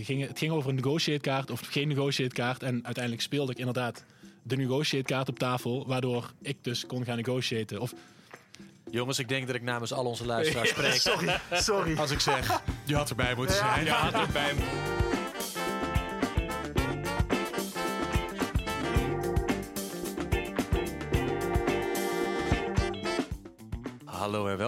het ging, het ging over een negotiate kaart of geen negotiate kaart. En uiteindelijk speelde ik inderdaad de negotiate kaart op tafel. Waardoor ik dus kon gaan negotiaten. Of Jongens, ik denk dat ik namens al onze luisteraars spreek. sorry, sorry. Als ik zeg, je had erbij moeten zijn. Ja, had er bij Hallo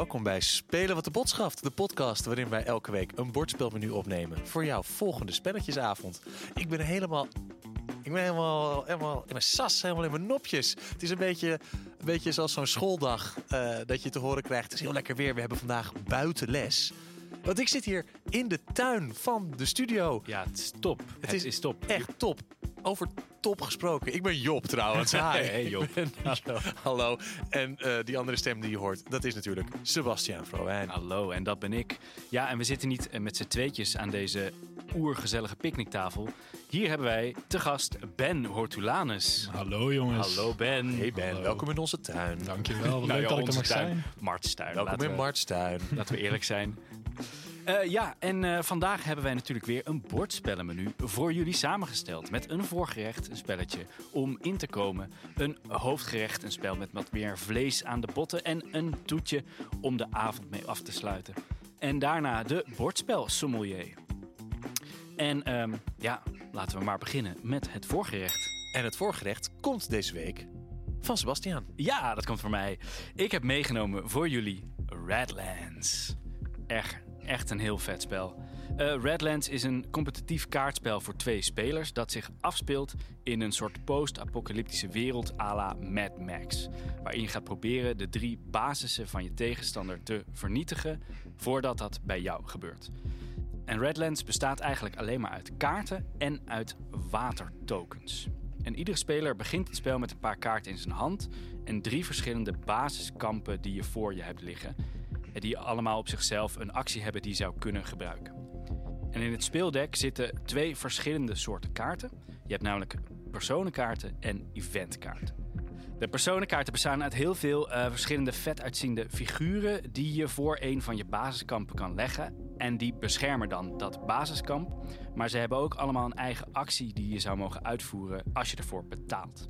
welkom bij Spelen wat de bot schaft. De podcast waarin wij elke week een bordspelmenu opnemen. Voor jouw volgende spelletjesavond. Ik ben helemaal... Ik ben helemaal, helemaal in mijn sas, helemaal in mijn nopjes. Het is een beetje, een beetje zoals zo'n schooldag eh, dat je te horen krijgt. Het is heel lekker weer. We hebben vandaag buitenles. Want ik zit hier in de tuin van de studio. Ja, het is top. Het, is is, top. Echt top. Over top gesproken. Ik ben Job trouwens. Hi. Hey, Job. Ben- Hallo. Hallo. En eh, die andere stem die je hoort, dat is natuurlijk Sebastiaan Vroijn. Hallo, en dat ben ik. Ja, en we zitten niet eh, met z'n tweetjes aan deze oergezellige picknicktafel. Hier hebben wij te gast Ben Hortulanus. Hallo jongens. Hallo Ben. Hey Ben, Hallo. welkom in onze tuin. Dankjewel, wat Nou leuk ja, dat ik er mag tuin. zijn. Marts tuin. Welkom laten in we- Marts tuin. Laten we eerlijk zijn. Eh, ja, en eh, vandaag hebben wij natuurlijk weer een bordspellenmenu voor jullie samengesteld. Met een voorgerecht, een spelletje om in te komen. Een hoofdgerecht, een spel met wat meer vlees aan de botten. En een toetje om de avond mee af te sluiten. En daarna de bordspel sommelier. En ehm, ja, laten we maar beginnen met het voorgerecht. En het voorgerecht komt deze week van Sebastiaan. Ja, dat komt voor mij. Ik heb meegenomen voor jullie Redlands. Echt, echt een heel vet spel. Eh, Redlands is een competitief kaartspel voor twee spelers dat zich afspeelt in een soort post-apocalyptische wereld à la Mad Max. Waarin je gaat proberen de drie basissen van je tegenstander te vernietigen voordat dat bij jou gebeurt. En Redlands bestaat eigenlijk alleen maar uit kaarten en uit watertokens. En iedere speler begint het spel met een paar kaarten in zijn hand en drie verschillende basiskampen die je voor je hebt liggen. Die allemaal op zichzelf een actie hebben die je zou kunnen gebruiken. En in het speeldek zitten twee verschillende soorten kaarten. Je hebt namelijk personenkaarten en eventkaarten. De personenkaarten bestaan uit heel veel eh, verschillende vet uitziende figuren die je voor een van je basiskampen kan leggen. En die beschermen dan dat basiskamp. Maar ze hebben ook allemaal een eigen actie die je zou mogen uitvoeren als je ervoor betaalt.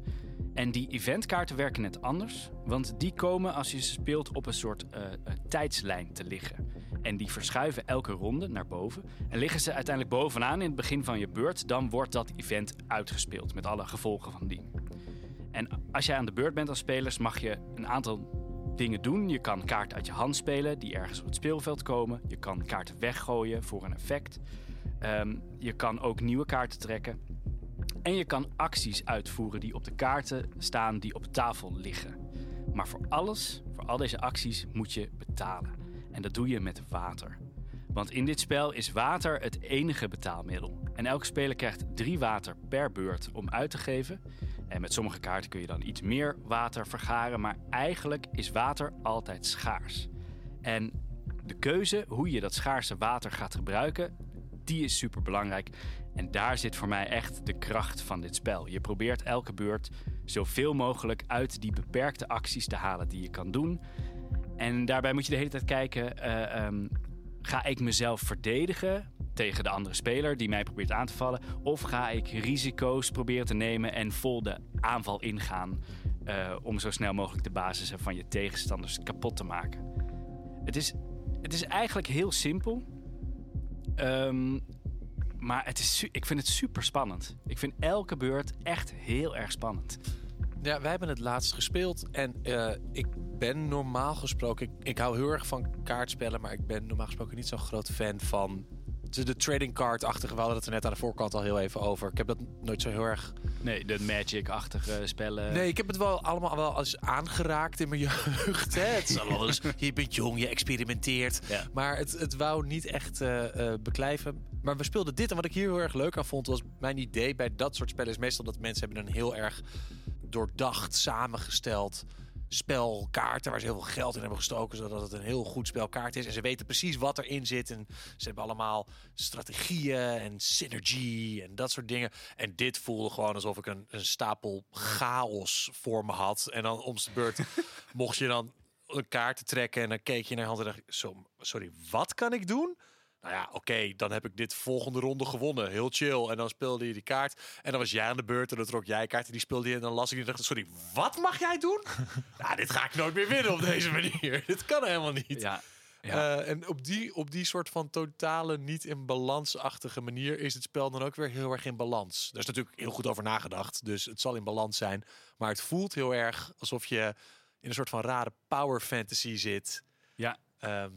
En die eventkaarten werken net anders, want die komen als je ze speelt op een soort eh, eh, tijdslijn te liggen. En die verschuiven elke ronde naar boven. En liggen ze uiteindelijk bovenaan in het begin van je beurt, dan wordt dat event uitgespeeld met alle gevolgen van dien. En als jij aan de beurt bent als spelers, mag je een aantal dingen doen. Je kan kaarten uit je hand spelen die ergens op het speelveld komen. Je kan kaarten weggooien voor een effect. Ehm, je kan ook nieuwe kaarten trekken. En je kan acties uitvoeren die op de kaarten staan die op tafel liggen. Maar voor alles, voor al deze acties, moet je betalen. En dat doe je met water. Want in dit spel is water het enige betaalmiddel. En elke speler krijgt drie water per beurt om uit te geven. En met sommige kaarten kun je dan iets meer water vergaren. Maar eigenlijk is water altijd schaars. En de keuze hoe je dat schaarse water gaat gebruiken, die is super belangrijk. En daar zit voor mij echt de kracht van dit spel. Je probeert elke beurt zoveel mogelijk uit die beperkte acties te halen die je kan doen. En daarbij moet je de hele tijd kijken: eh, ehm, ga ik mezelf verdedigen tegen de andere speler die mij probeert aan te vallen? Of ga ik risico's proberen te nemen en vol de aanval ingaan eh, om zo snel mogelijk de basissen van je tegenstanders kapot te maken? Het is, het is eigenlijk heel simpel. Ehm, maar het is, ik vind het super spannend. Ik vind elke beurt echt heel erg spannend. Ja, wij hebben het laatst gespeeld en eh, ik ben normaal gesproken... Ik, ik hou heel erg van kaartspellen, maar ik ben normaal gesproken niet zo'n groot fan van... De, de trading card-achtige, we hadden het er net aan de voorkant al heel even over. Ik heb dat nooit zo heel erg... Nee, de Magic-achtige spellen. Nee, ik heb het wel allemaal wel eens aangeraakt in mijn jeugd. Hè? Het is allemaal eens, je bent jong, je experimenteert. Ja. Maar het, het wou niet echt eh, beklijven. Maar we speelden dit. En wat ik hier heel erg leuk aan vond, was mijn idee bij dat soort spellen is meestal dat mensen hebben een heel erg doordacht, samengesteld spel kaarten waar ze heel veel geld in hebben gestoken zodat het een heel goed spel kaart is. En ze weten precies wat erin zit en ze hebben allemaal strategieën en synergy en dat soort dingen. En dit voelde gewoon alsof ik een, een stapel chaos voor me had. En dan om beurt mocht je dan een kaart trekken en dan keek je naar je hand en dacht sorry wat kan ik doen nou ja, oké, dan heb ik dit volgende ronde gewonnen. Heel chill. En dan speelde je die kaart. En dan was jij aan de beurt en dan trok jij kaart en die speelde je. En dan las ik die en dacht, sorry, wat mag jij doen? nou, dit ga ik nooit meer winnen op deze manier. dit kan helemaal niet. Ja, ja. Eh, en op die, op die soort van totale niet in balansachtige manier is het spel dan ook weer heel erg in balans. Daar is natuurlijk heel goed over nagedacht, dus het zal in balans zijn. Maar het voelt heel erg alsof je in een soort van rare power fantasy zit. ja. Ehm,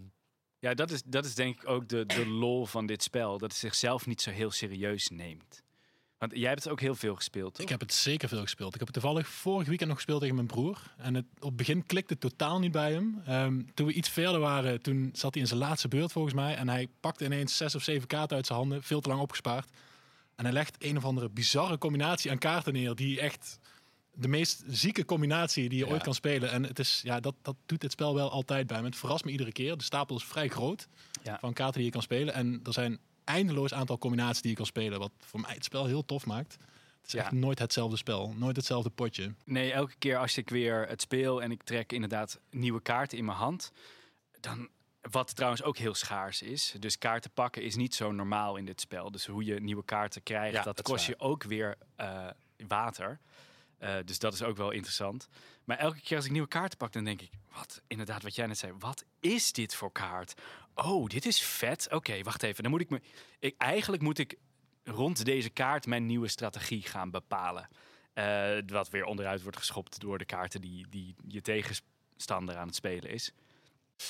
ja dat, is, dat is denk ik ook de, de lol van dit spel. Dat het zichzelf niet zo heel serieus neemt. Want jij hebt het ook heel veel gespeeld, toch? Ik heb het zeker veel gespeeld. Ik heb het toevallig vorig weekend nog gespeeld tegen mijn broer. En het, op het begin klikte het totaal niet bij hem. Ehm, toen we iets verder waren, toen zat hij in zijn laatste beurt volgens mij. En hij pakte ineens zes of zeven kaarten uit zijn handen. Veel te lang opgespaard. En hij legt een of andere bizarre combinatie aan kaarten neer. Die echt de meest zieke combinatie die je Ja. ooit kan spelen. En het is, ja, dat, dat doet dit spel wel altijd bij me. Het verrast me iedere keer. De stapel is vrij groot Ja. van kaarten die je kan spelen. En er zijn eindeloos aantal combinaties die je kan spelen. Wat voor mij het spel heel tof maakt. Het is Ja. echt nooit hetzelfde spel. Nooit hetzelfde potje. Nee, elke keer als ik weer het speel en ik trek inderdaad nieuwe kaarten in mijn hand, dan wat trouwens ook heel schaars is. Dus kaarten pakken is niet zo normaal in dit spel. Dus hoe je nieuwe kaarten krijgt, Ja, dat, kost je ook weer eh, water. Eh, dus dat is ook wel interessant. Maar elke keer als ik nieuwe kaarten pak, dan denk ik, wat inderdaad wat jij net zei, wat is dit voor kaart? Oh, dit is vet. Oké, wacht even. Dan moet ik me. Ik, eigenlijk moet ik rond deze kaart mijn nieuwe strategie gaan bepalen. Eh, wat weer onderuit wordt geschopt door de kaarten die, die je tegenstander aan het spelen is.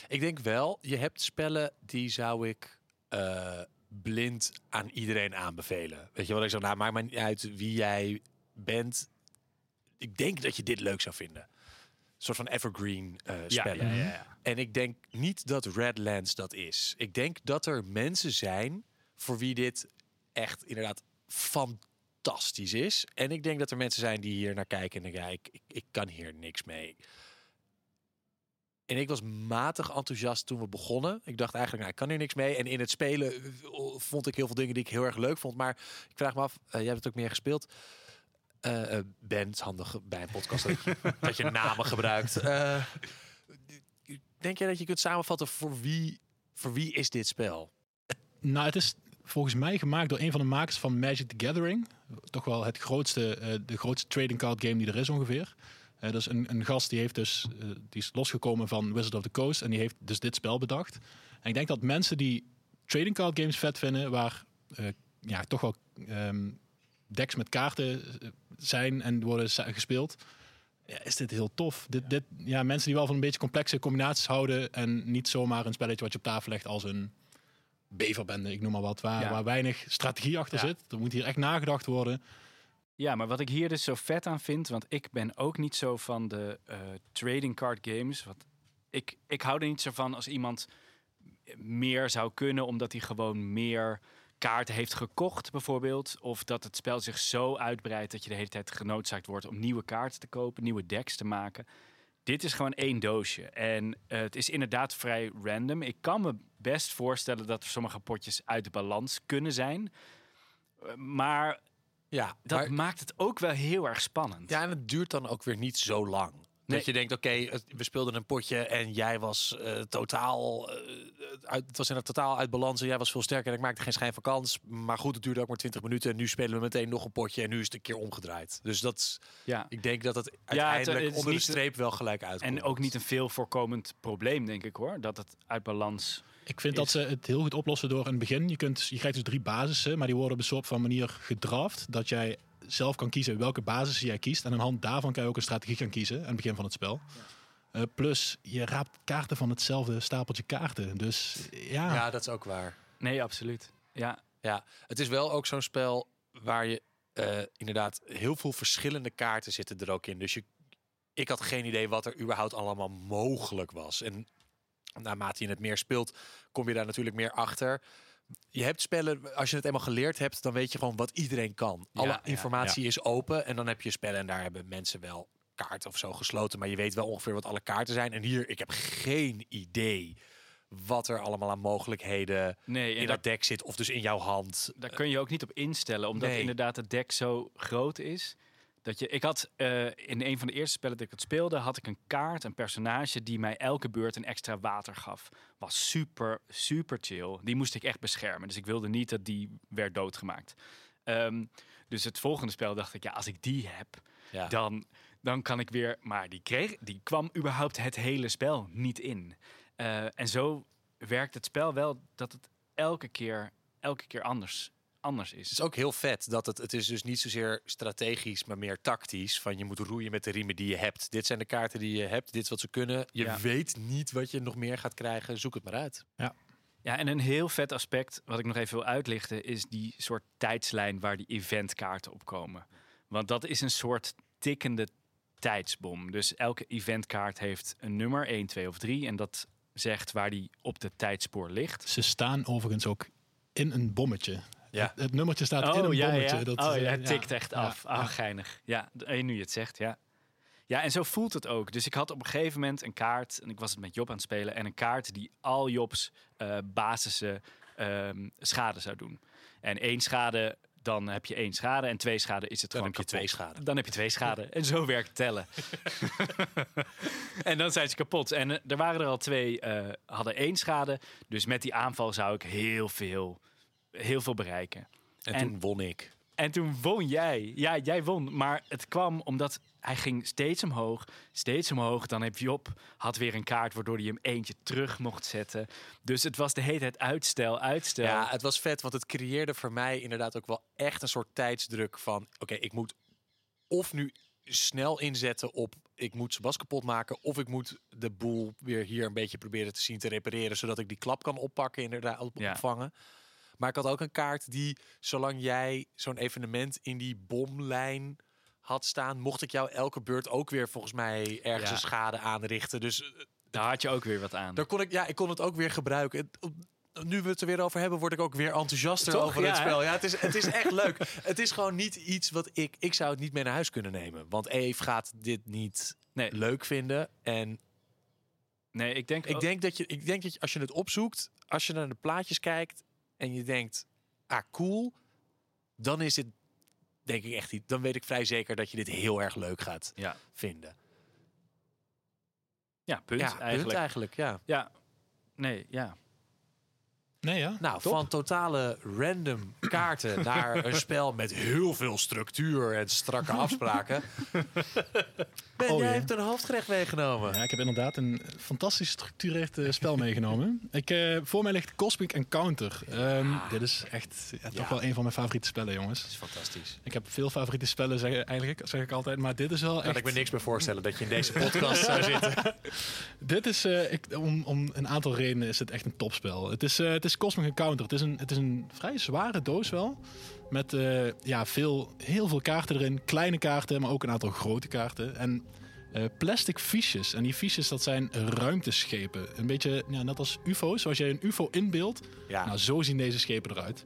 Ik denk wel, je hebt spellen die zou ik eh, blind aan iedereen aanbevelen. Weet je wat ik zo, nou maakt mij niet uit wie jij bent. Ik denk dat je dit leuk zou vinden. Een soort van evergreen eh, spellen. Ja, ja, ja. En ik denk niet dat Redlands dat is. Ik denk dat er mensen zijn voor wie dit echt inderdaad fantastisch is. En ik denk dat er mensen zijn die hier naar kijken en denken, ik, ik, ik kan hier niks mee. En ik was matig enthousiast toen we begonnen. Ik dacht eigenlijk, nou, ik kan hier niks mee. En in het spelen eh, vond ik heel veel dingen die ik heel erg leuk vond. Maar ik vraag me af, eh, jij hebt het ook meer gespeeld. Eh, eh, ben, is handig bij een podcast dat je, dat namen gebruikt. Eh, denk jij dat je kunt samenvatten voor wie, voor wie is dit spel? Nou, het is volgens mij gemaakt door een van de makers van Magic the Gathering. Toch wel het grootste, de grootste trading card game die er is ongeveer. Dat is een, een gast die heeft dus, die is losgekomen van Wizard of the Coast en die heeft dus dit spel bedacht. En ik denk dat mensen die trading card games vet vinden, waar ja, toch wel ehm, decks met kaarten zijn en worden gespeeld, ja, is dit heel tof. Dit, dit, ja, mensen die wel van een beetje complexe combinaties houden en niet zomaar een spelletje wat je op tafel legt als een beverbende, ik noem maar wat, waar, Ja. waar weinig strategie achter Ja. zit. Er moet hier echt nagedacht worden. Ja, maar wat ik hier dus zo vet aan vind, want ik ben ook niet zo van de eh, trading card games. Wat ik, ik hou er niet zo van als iemand meer zou kunnen, omdat hij gewoon meer kaarten heeft gekocht, bijvoorbeeld. Of dat het spel zich zo uitbreidt dat je de hele tijd genoodzaakt wordt om nieuwe kaarten te kopen, nieuwe decks te maken. Dit is gewoon één doosje. En eh, het is inderdaad vrij random. Ik kan me best voorstellen dat er sommige potjes uit de balans kunnen zijn. Eh, Maar Ja, dat maar- maakt het ook wel heel erg spannend. ja, en het duurt dan ook weer niet zo lang. Nee. Dat je denkt, oké, we speelden een potje en jij was eh, totaal, eh, uit, het was in het totaal uit balans en jij was veel sterker en ik maakte geen schijn van kans. Maar goed, het duurde ook maar 20 minuten en nu spelen we meteen nog een potje en nu is het een keer omgedraaid. Dus dat, is- Ja. ik denk dat het uiteindelijk het is onder de streep wel gelijk uitkomt. En ook niet een veel voorkomend probleem, denk ik hoor. Dat het uit balans. Ik vind Is- dat ze het heel goed oplossen door in het begin. Je, kunt, je krijgt dus drie basissen, maar die worden op een soort van manier gedraft. Dat jij zelf kan kiezen welke basis jij kiest. En aan de hand daarvan kan je ook een strategie gaan kiezen aan het begin van het spel. Eh, plus, je raapt kaarten van hetzelfde stapeltje kaarten. Dus ja, Ja, dat is ook waar. Nee, absoluut. Ja, Ja, het is wel ook zo'n spel waar je eh, inderdaad heel veel verschillende kaarten zitten er ook in. Dus je, ik had geen idee wat er überhaupt allemaal mogelijk was. En naarmate je het meer speelt, kom je daar natuurlijk meer achter. Je hebt spellen, als je het eenmaal geleerd hebt, dan weet je gewoon wat iedereen kan. Ja, Alle ja, informatie is open en dan heb je spellen en daar hebben mensen wel kaarten of zo gesloten. Maar je weet wel ongeveer wat alle kaarten zijn. En hier, ik heb geen idee wat er allemaal aan mogelijkheden nee. In dat deck zit. Of dus in jouw hand. daar kun je ook niet op instellen, omdat Nee. inderdaad het deck zo groot is. Dat je, ik had eh, in een van de eerste spellen dat ik het speelde, had ik een kaart, een personage die mij elke beurt een extra water gaf. Was super, super chill. Die moest ik echt beschermen. Dus ik wilde niet dat die werd doodgemaakt. Ehm, dus het volgende spel dacht ik, ja, als ik die heb, Ja. dan, dan kan ik weer. Maar die, kreeg, die kwam überhaupt het hele spel niet in. Eh, en zo werkt het spel wel dat het elke keer, elke keer anders, anders is. Het is ook heel vet dat het, het is dus niet zozeer strategisch, maar meer tactisch. Van je moet roeien met de riemen die je hebt. Dit zijn de kaarten die je hebt, dit is wat ze kunnen. Je Ja. weet niet wat je nog meer gaat krijgen. Zoek het maar uit. Ja, en een heel vet aspect, wat ik nog even wil uitlichten, is die soort tijdslijn waar die eventkaarten op komen. Want dat is een soort tikkende tijdsbom. Dus elke eventkaart heeft een nummer, 1, 2 of 3. En dat zegt waar die op de tijdspoor ligt. Ze staan overigens ook in een bommetje. Ja. Het, het nummertje staat in een ja, bommetje. ja. Dat, oh, eh, ja, het tikt echt af. Ah, geinig. Ja, eh, nu je het zegt, ja. Ja, en zo voelt het ook. Dus ik had op een gegeven moment een kaart, en ik was het met Job aan het spelen, en een kaart die al Jobs eh ehm, schade zou doen. En één schade, dan heb je één schade, en twee schade is het Dan gewoon heb je twee schade. Dan heb je twee schade. En zo werkt tellen. en dan zijn ze kapot. En eh, er waren er al twee, eh, hadden één schade. Dus met die aanval zou ik heel veel, heel veel bereiken. En, En- toen won ik. En toen won jij. Ja, jij won. Maar het kwam omdat hij ging steeds omhoog, steeds omhoog. Dan heb Job had weer een kaart waardoor hij hem eentje terug mocht zetten. Dus het was de hele tijd uitstel, uitstel. Ja, het was vet, want het creëerde voor mij inderdaad ook wel echt een soort tijdsdruk van... Oké, ik moet of nu snel inzetten op ik moet Sebas kapot maken... of ik moet de boel weer hier een beetje proberen te zien te repareren... zodat ik die klap kan oppakken, inderdaad op- Ja. Maar ik had ook een kaart die, zolang jij zo'n evenement in die bomlijn had staan... mocht ik jou elke beurt ook weer volgens mij ergens Ja. een schade aanrichten. Dus eh, Daar had je ook weer wat aan. daar kon ik, ja, ik kon het ook weer gebruiken. Nu we het er weer over hebben, word ik ook weer enthousiaster Toch? over Ja, het hè? spel. Ja, het is, het is echt leuk. Het is gewoon niet iets wat ik... Ik zou het niet mee naar huis kunnen nemen. Want Eve gaat dit niet Nee. leuk vinden. En Nee, ik denk... ik denk, dat je, ik denk dat je, als je het opzoekt, als je naar de plaatjes kijkt... en je denkt, ah, cool... dan is dit, denk ik echt niet... dan weet ik vrij zeker dat je dit heel erg leuk gaat Ja, vinden. ja punt ja, eigenlijk. punt eigenlijk, ja. Ja, nee, ja. Nee, ja. Nou, Top. van totale random kaarten naar een spel met heel veel structuur en strakke afspraken. Ben, Oh, jij hebt een hoofdgerecht meegenomen. Ja, ik heb inderdaad een fantastisch gestructureerd eh, spel meegenomen. Ik, eh, voor mij ligt Cosmic Encounter. Ehm, Dit is echt ja, toch wel een van mijn favoriete spellen, jongens. Dat is fantastisch. Ik heb veel favoriete spellen, zeg, eigenlijk, zeg ik altijd. Maar dit is wel Kan echt... ik me niks meer voorstellen dat je in deze podcast zou zitten. Dit is, eh, ik, om, om een aantal redenen is het echt een topspel. Het is, het is Cosmic Encounter. Het is, een, het is een vrij zware doos wel. Met eh, ja, veel, heel veel kaarten erin. Kleine kaarten, maar ook een aantal grote kaarten. En eh, plastic fiches. En die fiches, dat zijn ruimteschepen. Een beetje ja, net als ufo's. Zoals je een ufo inbeeldt. Ja, Nou, zo zien deze schepen eruit.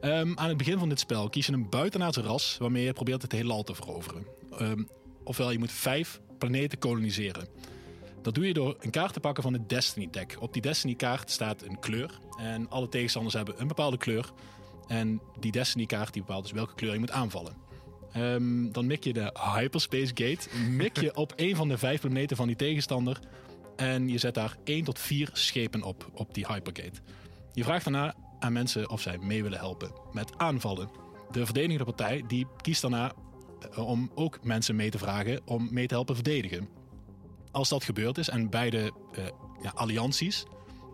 Ehm, aan het begin van dit spel kies je een buitenaardse ras waarmee je probeert het heelal te veroveren. Ehm, ofwel, je moet vijf planeten koloniseren. Dat doe je door een kaart te pakken van het Destiny deck. Op die Destiny kaart staat een kleur. En alle tegenstanders hebben een bepaalde kleur. En die Destiny kaart die bepaalt dus welke kleur je moet aanvallen. Ehm, dan mik je de Hyperspace Gate. Mik je op een van de vijf planeten van die tegenstander. En je zet daar één tot vier schepen op, op die Hypergate. Je vraagt daarna aan mensen of zij mee willen helpen met aanvallen. De verdedigende partij die kiest daarna eh, om ook mensen mee te vragen om mee te helpen verdedigen. Als dat gebeurd is en beide eh, ja, allianties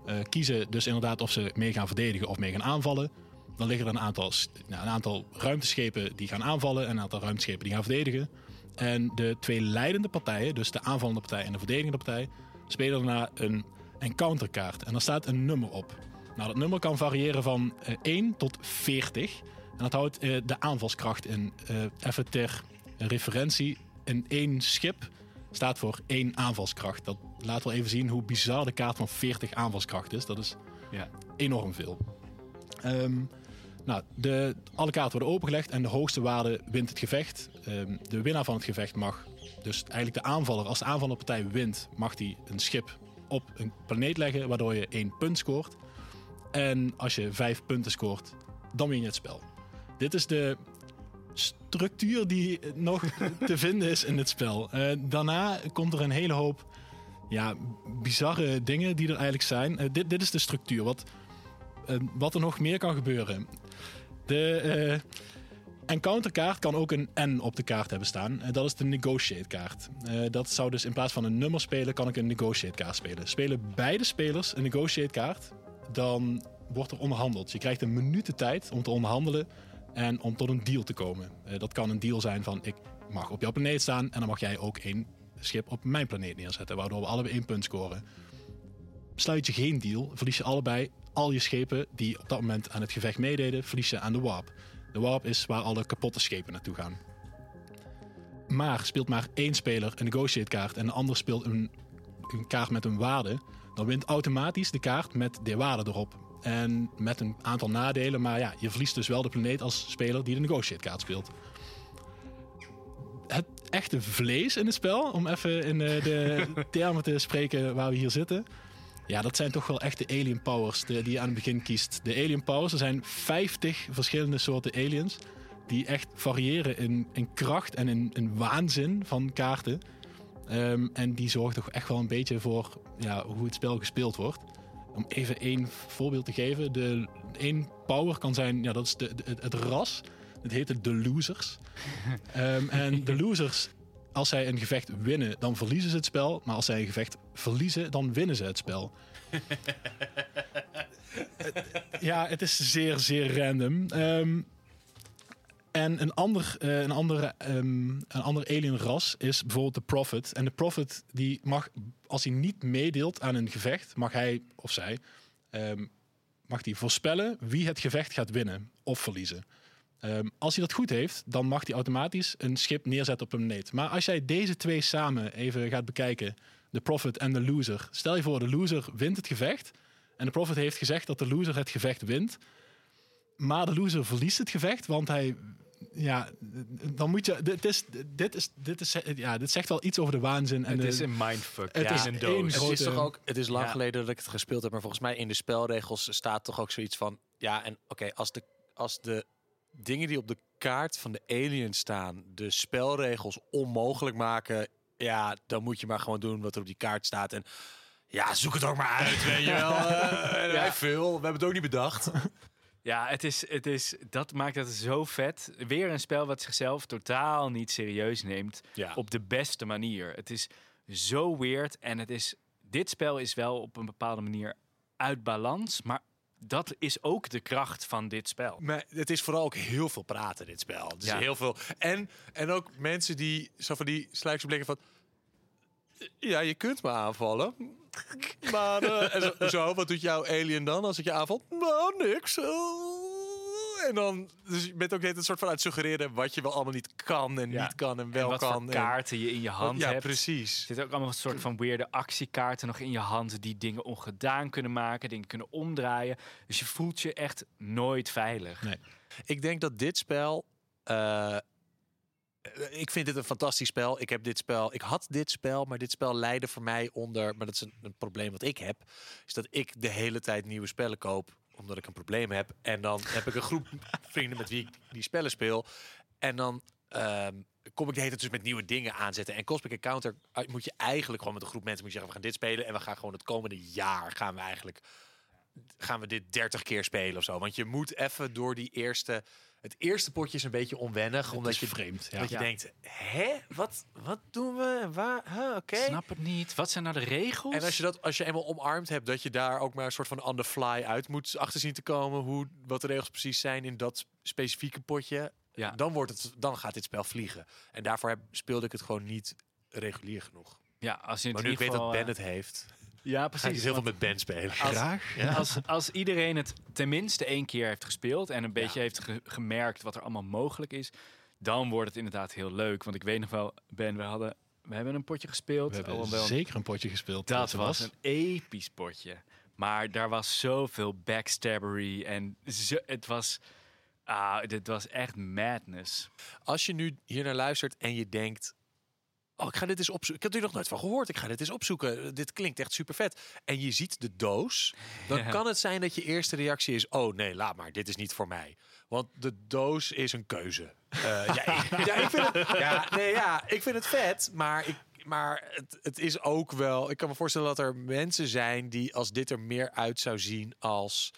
eh, kiezen dus inderdaad of ze mee gaan verdedigen of mee gaan aanvallen, dan liggen er een aantal, nou, een aantal ruimteschepen die gaan aanvallen en een aantal ruimteschepen die gaan verdedigen. En de twee leidende partijen, dus de aanvallende partij en de verdedigende partij, spelen daarna een encounterkaart. En daar staat een nummer op. Nou, dat nummer kan variëren van eh, 1 tot 40. En dat houdt eh, de aanvalskracht in. Eh, even ter referentie, in één schip staat voor één aanvalskracht. Dat laat wel even zien hoe bizar de kaart van 40 aanvalskracht is. Dat is Ja. enorm veel. Ehm, nou, de, alle kaarten worden opengelegd en de hoogste waarde wint het gevecht. Ehm, de winnaar van het gevecht mag, dus eigenlijk de aanvaller, als de aanvallende partij wint, mag die een schip op een planeet leggen, waardoor je één punt scoort. En als je vijf punten scoort, dan win je het spel. Dit is de structuur die nog te vinden is in het spel. Eh, daarna komt er een hele hoop ja, bizarre dingen die er eigenlijk zijn. Eh, dit, dit is de structuur. Wat, wat er nog meer kan gebeuren. De eh, encounterkaart kan ook een N op de kaart hebben staan. Eh, dat is de negotiate kaart. Eh, dat zou dus in plaats van een nummer spelen, kan ik een negotiate kaart spelen. Spelen beide spelers een negotiate kaart, dan wordt er onderhandeld. Je krijgt een minuut de tijd om te onderhandelen en om tot een deal te komen. Dat kan een deal zijn van ik mag op jouw planeet staan en dan mag jij ook één schip op mijn planeet neerzetten, waardoor we allebei één punt scoren. Sluit je geen deal, verlies je allebei al je schepen die op dat moment aan het gevecht meededen, verlies je aan de warp. De warp is waar alle kapotte schepen naartoe gaan. Maar speelt maar één speler een negotiate kaart en de ander speelt een, een kaart met een waarde, dan wint automatisch de kaart met de waarde erop. En met een aantal nadelen, maar ja, je verliest dus wel de planeet als speler die de negotiate kaart speelt. Het echte vlees in het spel, om even in eh, de termen te spreken waar we hier zitten. Ja, dat zijn toch wel echt de alien powers de- die je aan het begin kiest. De alien powers, er zijn 50 verschillende soorten aliens. Die echt variëren in, in kracht en in, in waanzin van kaarten. Ehm, en die zorgt toch echt wel een beetje voor ja, hoe het spel gespeeld wordt. Om even één voorbeeld te geven. De één power kan zijn, ja, dat is de, de- het, het ras. Het heet de losers. Ehm, en de losers, als zij een gevecht winnen, dan verliezen ze het spel. Maar als zij een gevecht verliezen, dan winnen ze het spel. Ja, het is zeer, zeer random. Ehm, en een ander, eh, een, andere, ehm, een ander alien ras is bijvoorbeeld de Prophet. En de Prophet die mag, als hij niet meedeelt aan een gevecht, mag hij of zij ehm, mag hij voorspellen wie het gevecht gaat winnen of verliezen. Ehm, als hij dat goed heeft, dan mag hij automatisch een schip neerzetten op een planeet. Maar als jij deze twee samen even gaat bekijken, de Prophet en de Loser. Stel je voor, de Loser wint het gevecht. En de Prophet heeft gezegd dat de Loser het gevecht wint. Maar de Loser verliest het gevecht, want hij ja, dan moet je. Dit is, dit is, dit is, ja, dit zegt wel iets over de waanzin. En Het de, is een mindfuck. Het Het is een doos. Het is toch ook, het is lang Ja. geleden dat ik het gespeeld heb, maar volgens mij in de spelregels staat toch ook zoiets van, ja, en oké, als de als de dingen die op de kaart van de alien staan, de spelregels onmogelijk maken, ja, dan moet je maar gewoon doen wat er op die kaart staat en ja, zoek het ook maar uit, weet je wel. Wij veel, we hebben het ook niet bedacht. Ja, het is, het is, dat maakt het zo vet. Weer een spel wat zichzelf totaal niet serieus neemt. Ja. Op de beste manier. Het is zo weird. En het is, dit spel is wel op een bepaalde manier uit balans. Maar dat is ook de kracht van dit spel. Maar het is vooral ook heel veel praten, dit spel. Dus Ja. heel veel. En, en ook mensen die zo van die sluikse blikken van. Ja, je kunt me aanvallen. Maar zo, zo, wat doet jouw alien dan als ik je aanvalt? Nou, niks. Eh, En dan, dus je bent ook net een soort van het suggereren wat je wel allemaal niet kan en Ja. niet kan en En wel wat kan. voor en- kaarten je in je hand ja, hebt. Er precies. zitten ook allemaal een soort van weirde actiekaarten nog in je hand. Die dingen ongedaan kunnen maken. Dingen kunnen omdraaien. Dus je voelt je echt nooit veilig. Nee. Ik denk dat dit spel. eh, ik vind dit een fantastisch spel. Ik heb dit spel. Ik had dit spel, maar dit spel leidde voor mij onder. Maar dat is een, een probleem wat ik heb. Is dat ik de hele tijd nieuwe spellen koop. Omdat ik een probleem heb. En dan heb ik een groep vrienden met wie ik die spellen speel. En dan. ehm, kom ik de hele tijd dus met nieuwe dingen aanzetten. En Cosmic Encounter eh, moet je eigenlijk gewoon met een groep mensen moet je zeggen, we gaan dit spelen en we gaan gewoon het komende jaar gaan we eigenlijk gaan we dit 30 keer spelen of zo. Want je moet even door die eerste. Het eerste potje is een beetje onwennig, omdat is je vreemd, ja. Dat je Ja. denkt, hè, wat, wat doen we? En Waar? Huh, Oké. Snap het niet. Wat zijn nou de regels? En als je dat, als je eenmaal omarmd hebt, dat je daar ook maar een soort van on the fly uit moet achter zien te komen, hoe wat de regels precies zijn in dat specifieke potje, Ja. dan wordt het, dan gaat dit spel vliegen. En daarvoor heb, speelde ik het gewoon niet regulier genoeg. ja, als je in Maar nu ik weet dat Ben eh, het heeft, Ja, ga ik precies. dus heel veel met Ben spelen. Graag. Als, als iedereen het tenminste één keer heeft gespeeld en een beetje heeft ge- gemerkt wat er allemaal mogelijk is, dan wordt het inderdaad heel leuk. Want ik weet nog wel, Ben, we hadden, we hebben een potje gespeeld. We hebben wel- zeker een potje gespeeld. dat was een episch potje. Maar daar was zoveel backstabbery en zo, het was, ah, dit was echt madness. Als je nu hier naar luistert en je denkt. Oh, ik ga dit eens opzoeken. Ik heb hier nog nooit van gehoord. Ik ga dit eens opzoeken. Dit klinkt echt super vet. En je ziet de doos. Dan Ja. kan het zijn dat je eerste reactie is: Oh nee, laat maar. Dit is niet voor mij. Want de doos is een keuze. Eh, ja, ik, ja, ik vind het, ja, nee, ja, ik vind het vet, maar ik, maar het, het is ook wel. Ik kan me voorstellen dat er mensen zijn die als dit er meer uit zou zien als.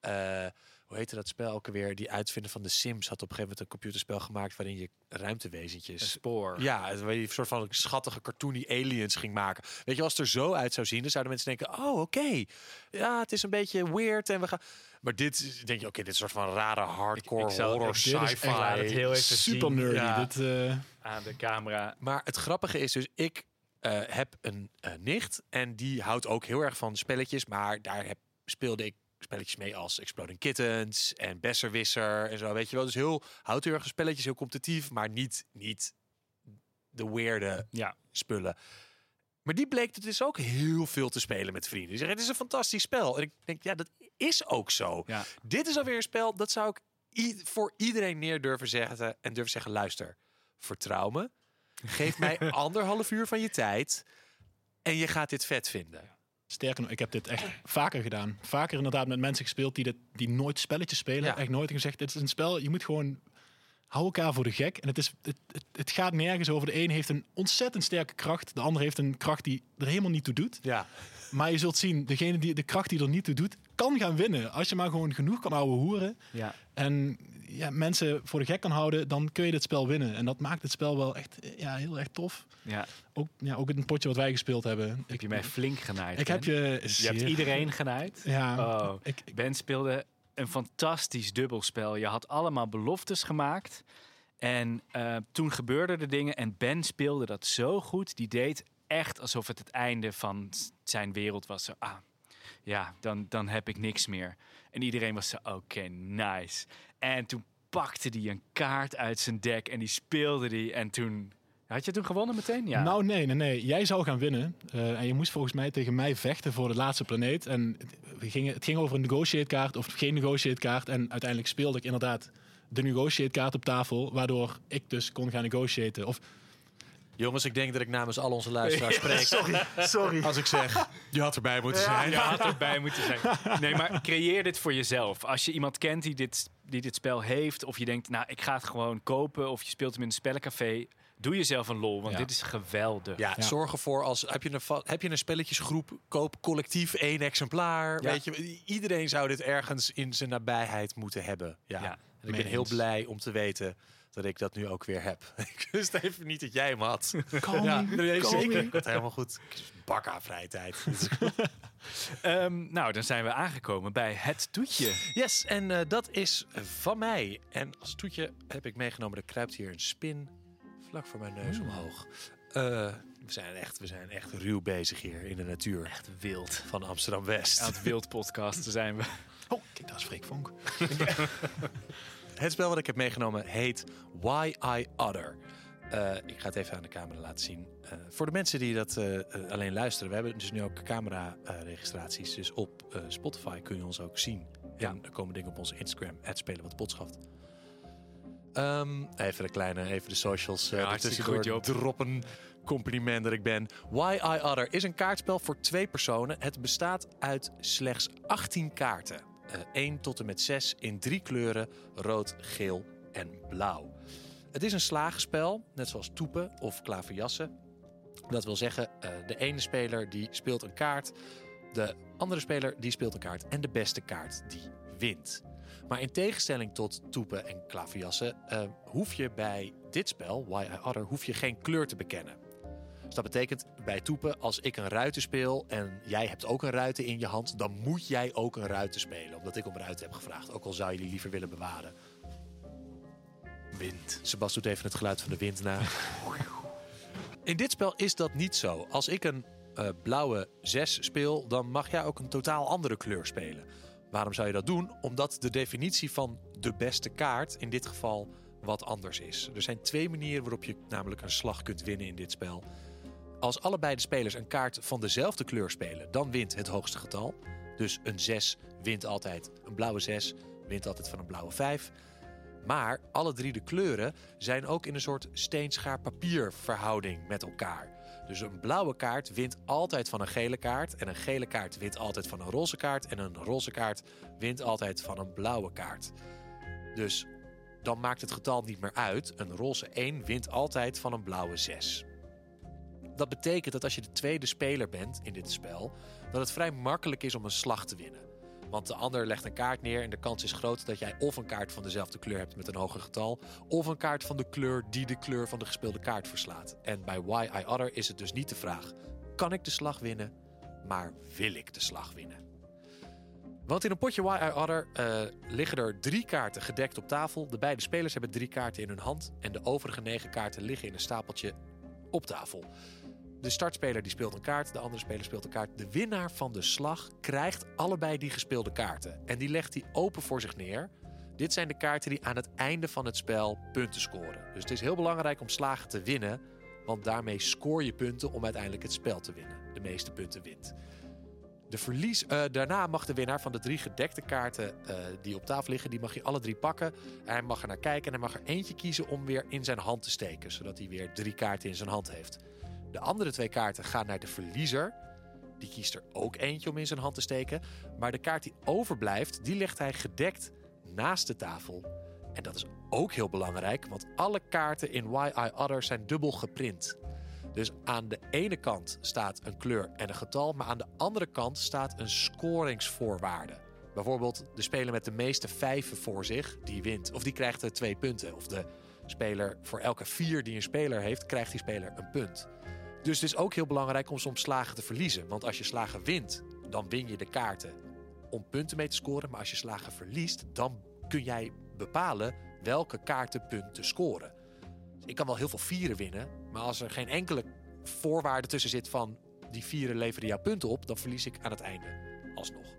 eh, hoe heette dat spel ook alweer? Die uitvinder van de Sims had op een gegeven moment een computerspel gemaakt waarin je Een ruimtewezentjes. spoor. Ja, waar je een soort van schattige cartoony aliens ging maken. Weet je, als het er zo uit zou zien, dan zouden mensen denken: oh, oké, ja, het is een beetje weird en we gaan. Maar dit is- denk je, oké, dit is een soort van rare hardcore Ik- ik zou- horror sci-fi. laat het heel even Super zien. nerdy. Ja. Dit, eh, Aan de camera. Maar het grappige is dus, ik eh, heb een eh, nicht en die houdt ook heel erg van spelletjes. Maar daar heb, speelde ik spelletjes mee als Exploding Kittens en Besserwisser en zo, weet je wel. Dus heel houteurige spelletjes, heel competitief, maar niet, niet de weirde Ja. spullen. Maar die bleek het dus ook heel veel te spelen met vrienden. Die zeggen, het is een fantastisch spel. En ik denk, ja, dat is ook zo. Ja. Dit is alweer een spel, dat zou ik voor iedereen neer durven zeggen. En durven zeggen, luister, vertrouw me. Geef mij anderhalf uur van je tijd. En je gaat dit vet vinden. Sterker nog, ik heb dit echt vaker gedaan. Vaker inderdaad met mensen gespeeld die, dit, die nooit spelletjes spelen. Ja. Echt nooit. En gezegd, dit is een spel, je moet gewoon... Hou elkaar voor de gek. En het, is, het, het, het gaat nergens over. De een heeft een ontzettend sterke kracht. De ander heeft een kracht die er helemaal niet toe doet. Ja. Maar je zult zien, degene die de kracht die er niet toe doet, kan gaan winnen. Als je maar gewoon genoeg kan houden hoeren. Ja. En ja, mensen voor de gek kan houden, dan kun je dit spel winnen. En dat maakt het spel wel echt eh, ja, heel erg tof. ja. Ook, ja, ook in het potje wat wij gespeeld hebben. Heb je mij flink genaaid. Ik heb je... Je hebt iedereen genaaid. Ja, Oh. ik, ik- Ben speelde een fantastisch dubbelspel. Je had allemaal beloftes gemaakt. En eh, toen gebeurden er dingen. En Ben speelde dat zo goed. Die deed echt alsof het het einde van zijn wereld was. Zo, ah, ja, dan, dan heb ik niks meer. En iedereen was zo, oké, nice. En toen pakte hij een kaart uit zijn deck en die speelde die. En toen... Had je toen gewonnen meteen? Ja. Nou, nee, nee, nee. Jij zou gaan winnen. Eh, en je moest volgens mij tegen mij vechten voor de laatste planeet. En we gingen, het ging over een negotiate kaart of geen negotiate kaart. En uiteindelijk speelde ik inderdaad de negotiate kaart op tafel. Waardoor ik dus kon gaan negotiaten. Of, Jongens, ik denk dat ik namens al onze luisteraars spreek. sorry, sorry. Als ik zeg, je had erbij moeten zijn. Ja, had erbij moeten zijn. Nee, maar creëer dit voor jezelf. Als je iemand kent die dit, die dit spel heeft, of je denkt, nou, ik ga het gewoon kopen, of je speelt hem in een spellencafé, doe jezelf een lol, want Ja. dit is geweldig. Ja, Ja. zorg ervoor als heb je een heb je een spelletjesgroep, koop collectief één exemplaar. Ja. Weet je, iedereen zou dit ergens in zijn nabijheid moeten hebben. Ja. Ja, en ik ben heel blij om te weten dat ik dat nu ook weer heb. ik wist even niet dat jij hem had. Call ja, nee, zeker. me. Ik had helemaal goed. Bak aan vrije tijd. Ehm, nou, dan zijn we aangekomen bij het toetje. Yes, en eh, dat is van mij. En als toetje heb ik meegenomen, er kruipt hier een spin vlak voor mijn neus omhoog. Eh, we, zijn echt, we zijn echt ruw bezig hier in de natuur Echt wild. van Amsterdam-West. Aan het wild podcasten zijn we. Oh, kijk, dat is Freek Vonk. Het spel wat ik heb meegenomen heet Why I Other. Eh, ik ga het even aan de camera laten zien. Eh, voor de mensen die dat eh, alleen luisteren, we hebben dus nu ook camera-registraties. dus op Spotify kun je ons ook zien. Ja. En er komen dingen op onze Instagram, het spelen wat potschaft. Ehm, even de kleine, even de socials Ja, uh, tussendoor goed, droppen. Compliment dat ik ben. Why I Other is een kaartspel voor twee personen. Het bestaat uit slechts 18 kaarten. Eh 1 tot en met 6 in drie kleuren: rood, geel en blauw. Het is een slagenspel, net zoals toepen of klaverjassen. Dat wil zeggen, eh, de ene speler die speelt een kaart, de andere speler die speelt een kaart en de beste kaart die wint. Maar in tegenstelling tot toepen en klaverjassen eh, hoef je bij dit spel, Why I Other, hoef je geen kleur te bekennen. Dus dat betekent bij toepen, als ik een ruiten speel en jij hebt ook een ruiten in je hand, dan moet jij ook een ruiten spelen. Omdat ik om ruiten heb gevraagd, ook al zou je die liever willen bewaren. Wind. Sebas doet even het geluid van de wind na. In dit spel is dat niet zo. Als ik een eh, blauwe 6 speel, dan mag jij ook een totaal andere kleur spelen. Waarom zou je dat doen? Omdat de definitie van de beste kaart in dit geval wat anders is. Er zijn twee manieren waarop je namelijk een slag kunt winnen in dit spel. Als allebei de spelers een kaart van dezelfde kleur spelen, dan wint het hoogste getal. Dus een 6 wint altijd, een blauwe 6 wint altijd van een blauwe 5. Maar alle drie de kleuren zijn ook in een soort steen-schaar-papier verhouding met elkaar. Dus een blauwe kaart wint altijd van een gele kaart. En een gele kaart wint altijd van een roze kaart. En een roze kaart wint altijd van een blauwe kaart. Dus dan maakt het getal niet meer uit. Een roze 1 wint altijd van een blauwe 6. Dat betekent dat als je de tweede speler bent in dit spel, dat het vrij makkelijk is om een slag te winnen. Want de ander legt een kaart neer en de kans is groot dat jij of een kaart van dezelfde kleur hebt met een hoger getal, of een kaart van de kleur die de kleur van de gespeelde kaart verslaat. En bij Why I Other is het dus niet de vraag: kan ik de slag winnen, maar wil ik de slag winnen? Want in een potje Why I Other eh, liggen er drie kaarten gedekt op tafel. De beide spelers hebben drie kaarten in hun hand en de overige negen kaarten liggen in een stapeltje op tafel. De startspeler die speelt een kaart, de andere speler speelt een kaart. De winnaar van de slag krijgt allebei die gespeelde kaarten. En die legt hij open voor zich neer. Dit zijn de kaarten die aan het einde van het spel punten scoren. Dus het is heel belangrijk om slagen te winnen. Want daarmee scoor je punten om uiteindelijk het spel te winnen. De meeste punten wint. De verlies, eh, daarna mag de winnaar van de drie gedekte kaarten eh, die op tafel liggen, die mag je alle drie pakken. Hij mag er naar kijken en hij mag er eentje kiezen om weer in zijn hand te steken, zodat hij weer drie kaarten in zijn hand heeft. De andere twee kaarten gaan naar de verliezer. Die kiest er ook eentje om in zijn hand te steken. Maar de kaart die overblijft, die legt hij gedekt naast de tafel. En dat is ook heel belangrijk, want alle kaarten in Why I Other zijn dubbel geprint. Dus aan de ene kant staat een kleur en een getal, maar aan de andere kant staat een scoringsvoorwaarde. Bijvoorbeeld de speler met de meeste vijven voor zich, die wint. Of die krijgt er twee punten. Of de speler voor elke vier die een speler heeft, krijgt die speler een punt. Dus het is ook heel belangrijk om soms slagen te verliezen. Want als je slagen wint, dan win je de kaarten om punten mee te scoren. Maar als je slagen verliest, dan kun jij bepalen welke kaarten punten scoren. Ik kan wel heel veel vieren winnen, maar als er geen enkele voorwaarde tussen zit van die vieren leveren jouw punten op, dan verlies ik aan het einde alsnog.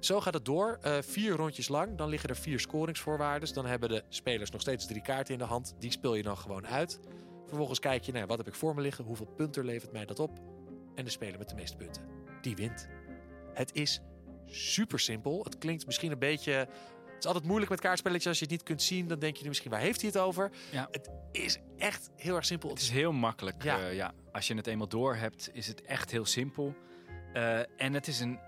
Zo gaat het door. Uh, vier rondjes lang. Dan liggen er vier scoringsvoorwaarden. Dan hebben de spelers nog steeds drie kaarten in de hand. Die speel je dan gewoon uit. Vervolgens kijk je naar wat heb ik voor me liggen, hoeveel punten levert mij dat op. En de speler met de meeste punten, die wint. Het is super simpel. Het klinkt misschien een beetje. Het is altijd moeilijk met kaartspelletjes. Als je het niet kunt zien, dan denk je misschien waar heeft hij het over. Ja. Het is echt heel erg simpel. Het is heel makkelijk. Ja. Ja. ja. Als je het eenmaal door hebt, is het echt heel simpel. Eh, en het is, een,